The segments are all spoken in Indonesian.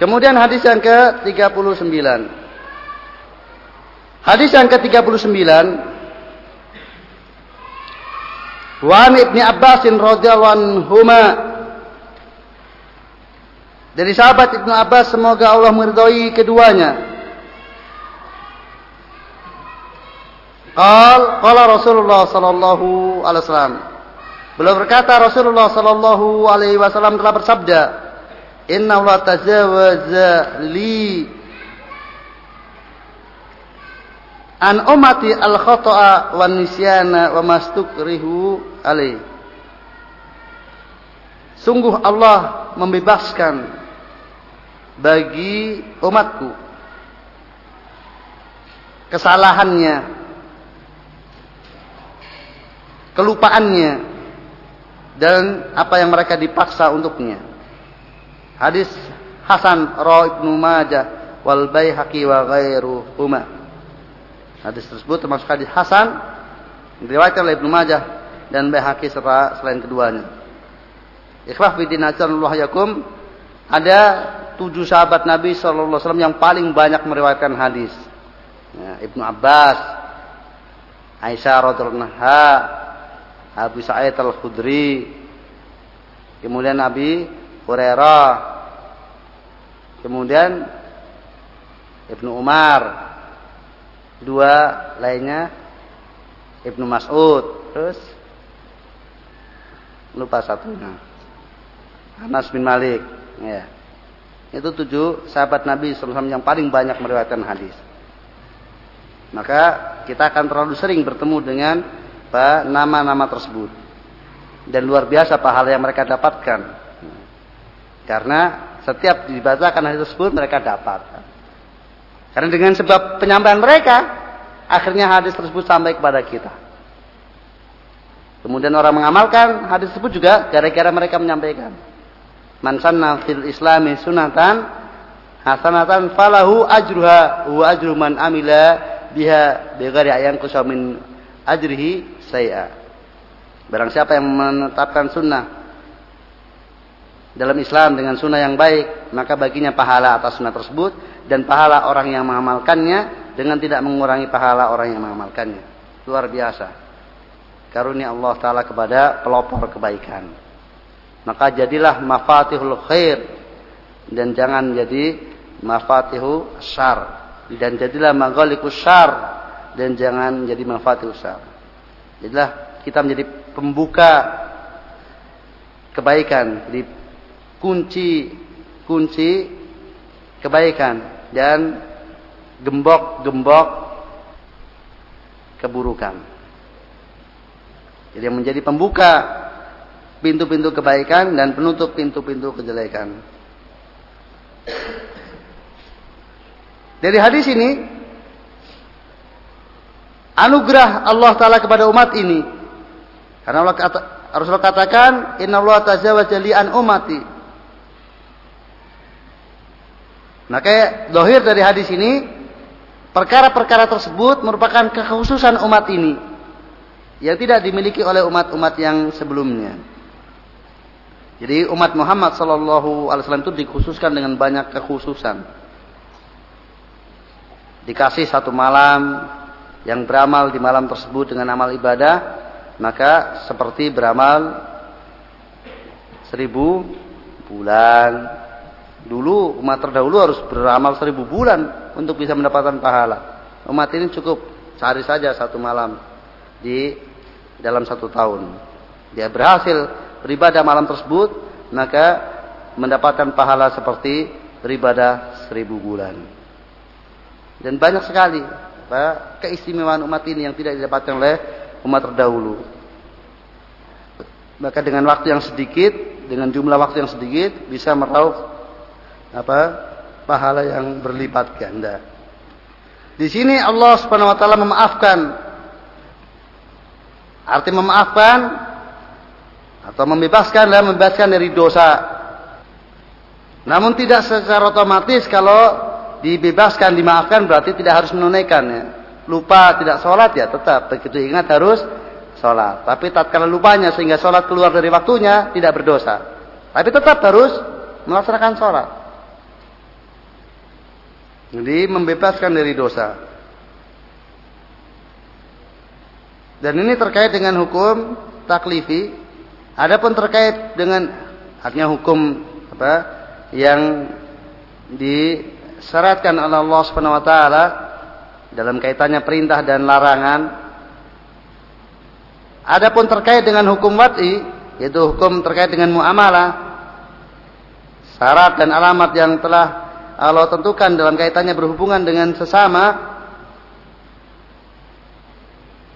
Kemudian hadis yang ke-39. Hadis yang ke-39 Wan Ibni Abbasin radhiyallahu anhuma dari sahabat Ibnu Abbas semoga Allah meridhai keduanya. Qal qala Rasulullah sallallahu alaihi wasallam. Beliau berkata Rasulullah sallallahu alaihi wasallam telah bersabda, "Inna Allah tajawaza li an umati al khata'a wan nisyana wa mastukrihu alaih. Sungguh Allah membebaskan bagi umatku kesalahannya kelupaannya dan apa yang mereka dipaksa untuknya. Hadis Hasan Ra Ibnu Majah wal Baihaqi wa ghairuhuma. Hadis tersebut termasuk hadis Hasan diriwayatkan oleh Ibnu Majah dan Baihaqi serta selain keduanya. Ikhwah bidin Allah yakum ada tujuh sahabat Nabi Shallallahu Alaihi Wasallam yang paling banyak meriwayatkan hadis. Ya, Ibnu Abbas, Aisyah radhiallahu Abu Sa'id al Khudri, kemudian Nabi Hurairah, kemudian Ibnu Umar, dua lainnya Ibnu Mas'ud terus lupa satunya. Anas bin Malik ya. Itu tujuh sahabat Nabi SAW yang paling banyak meriwayatkan hadis. Maka kita akan terlalu sering bertemu dengan nama-nama tersebut. Dan luar biasa pahala yang mereka dapatkan. Karena setiap dibacakan hadis tersebut mereka dapat karena dengan sebab penyampaian mereka, akhirnya hadis tersebut sampai kepada kita. Kemudian orang mengamalkan hadis tersebut juga gara-gara mereka menyampaikan. Man sanna fil islami sunatan hasanatan falahu ajruha wa ajru man amila biha bighairi ayang kusamin ajrihi saya. Barang siapa yang menetapkan sunnah dalam Islam dengan sunnah yang baik, maka baginya pahala atas sunnah tersebut dan pahala orang yang mengamalkannya dengan tidak mengurangi pahala orang yang mengamalkannya. Luar biasa. Karunia Allah Ta'ala kepada pelopor kebaikan. Maka jadilah mafatihul khair. Dan jangan jadi mafatihu syar. Dan jadilah maghalikus syar. Dan jangan jadi mafatihu syar. Jadilah kita menjadi pembuka kebaikan. Jadi kunci kunci kebaikan dan gembok-gembok keburukan. Jadi yang menjadi pembuka pintu-pintu kebaikan dan penutup pintu-pintu kejelekan. Dari hadis ini anugerah Allah taala kepada umat ini. Karena Allah kata, Rasulullah katakan, "Inna Allah tazawaja li an umati." Maka dohir dari hadis ini, perkara-perkara tersebut merupakan kekhususan umat ini. Yang tidak dimiliki oleh umat-umat yang sebelumnya. Jadi umat Muhammad Sallallahu Alaihi Wasallam itu dikhususkan dengan banyak kekhususan. Dikasih satu malam yang beramal di malam tersebut dengan amal ibadah, maka seperti beramal seribu bulan Dulu umat terdahulu harus beramal seribu bulan untuk bisa mendapatkan pahala. Umat ini cukup sehari saja satu malam di dalam satu tahun. Dia berhasil beribadah malam tersebut, maka mendapatkan pahala seperti beribadah seribu bulan. Dan banyak sekali keistimewaan umat ini yang tidak didapatkan oleh umat terdahulu. Maka dengan waktu yang sedikit, dengan jumlah waktu yang sedikit bisa meraup apa pahala yang berlipat ganda. Di sini Allah Subhanahu wa taala memaafkan. Arti memaafkan atau membebaskan dan membebaskan dari dosa. Namun tidak secara otomatis kalau dibebaskan, dimaafkan berarti tidak harus menunaikan ya. Lupa tidak sholat ya tetap begitu ingat harus sholat. Tapi tatkala lupanya sehingga sholat keluar dari waktunya tidak berdosa. Tapi tetap harus melaksanakan sholat. Jadi membebaskan dari dosa. Dan ini terkait dengan hukum taklifi. Adapun terkait dengan artinya hukum apa yang disyaratkan oleh Allah Subhanahu wa taala dalam kaitannya perintah dan larangan. Adapun terkait dengan hukum wati, yaitu hukum terkait dengan muamalah, syarat dan alamat yang telah Allah tentukan dalam kaitannya berhubungan dengan sesama,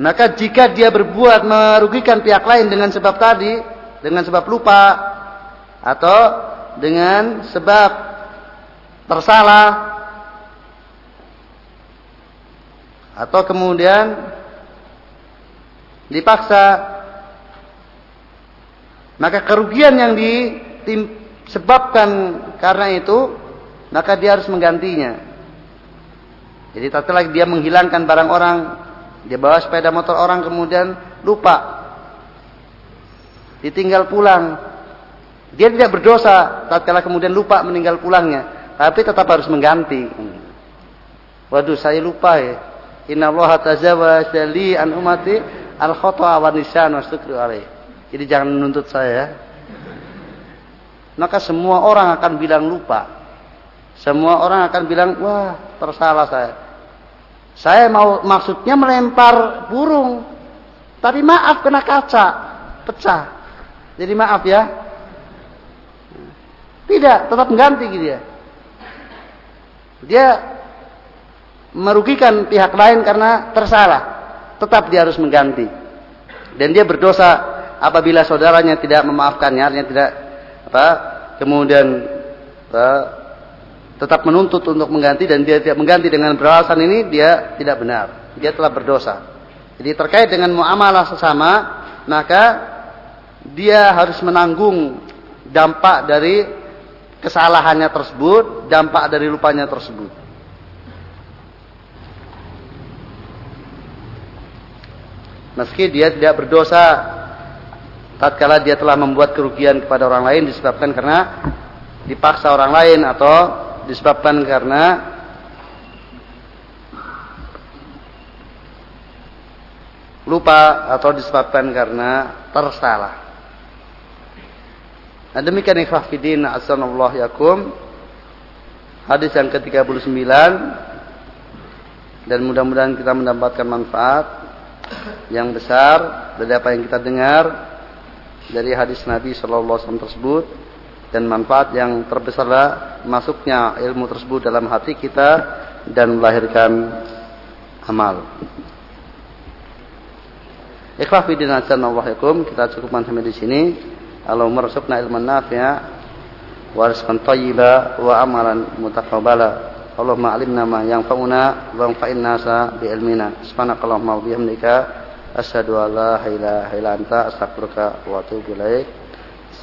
maka jika dia berbuat merugikan pihak lain dengan sebab tadi, dengan sebab lupa atau dengan sebab tersalah atau kemudian dipaksa maka kerugian yang disebabkan karena itu maka dia harus menggantinya. Jadi tatkala dia menghilangkan barang orang, dia bawa sepeda motor orang kemudian lupa. Ditinggal pulang. Dia tidak berdosa tatkala kemudian lupa meninggal pulangnya, tapi tetap harus mengganti. Waduh, saya lupa ya. Inna Allah tazawaja li an umati al khata wa nisan wastukru. Jadi jangan menuntut saya. Maka semua orang akan bilang lupa. Semua orang akan bilang, wah tersalah saya. Saya mau maksudnya melempar burung. Tapi maaf kena kaca. Pecah. Jadi maaf ya. Tidak, tetap mengganti gitu ya. Dia merugikan pihak lain karena tersalah. Tetap dia harus mengganti. Dan dia berdosa apabila saudaranya tidak memaafkannya, tidak apa, kemudian apa, tetap menuntut untuk mengganti dan dia tidak mengganti dengan beralasan ini dia tidak benar. Dia telah berdosa. Jadi terkait dengan muamalah sesama, maka dia harus menanggung dampak dari kesalahannya tersebut, dampak dari lupanya tersebut. Meski dia tidak berdosa tatkala dia telah membuat kerugian kepada orang lain disebabkan karena dipaksa orang lain atau disebabkan karena lupa atau disebabkan karena tersalah. Nah, demikian ikhwah fidin asallallahu yakum. Hadis yang ke-39 dan mudah-mudahan kita mendapatkan manfaat yang besar dari apa yang kita dengar dari hadis Nabi sallallahu alaihi wasallam tersebut dan manfaat yang terbesar masuknya ilmu tersebut dalam hati kita dan melahirkan amal. Ikhlas fi dinasanallahu kita cukupkan sampai di sini. Allahumma rasulna ilman nafi'a wa rizqan thayyiba wa amalan mutaqabbala. Allahumma alimna ma yanfa'una wa anfa'in nasa bi ilmina. Subhanakallahumma wa bihamdika asyhadu an la ilaha illa anta astaghfiruka wa atubu ilaik.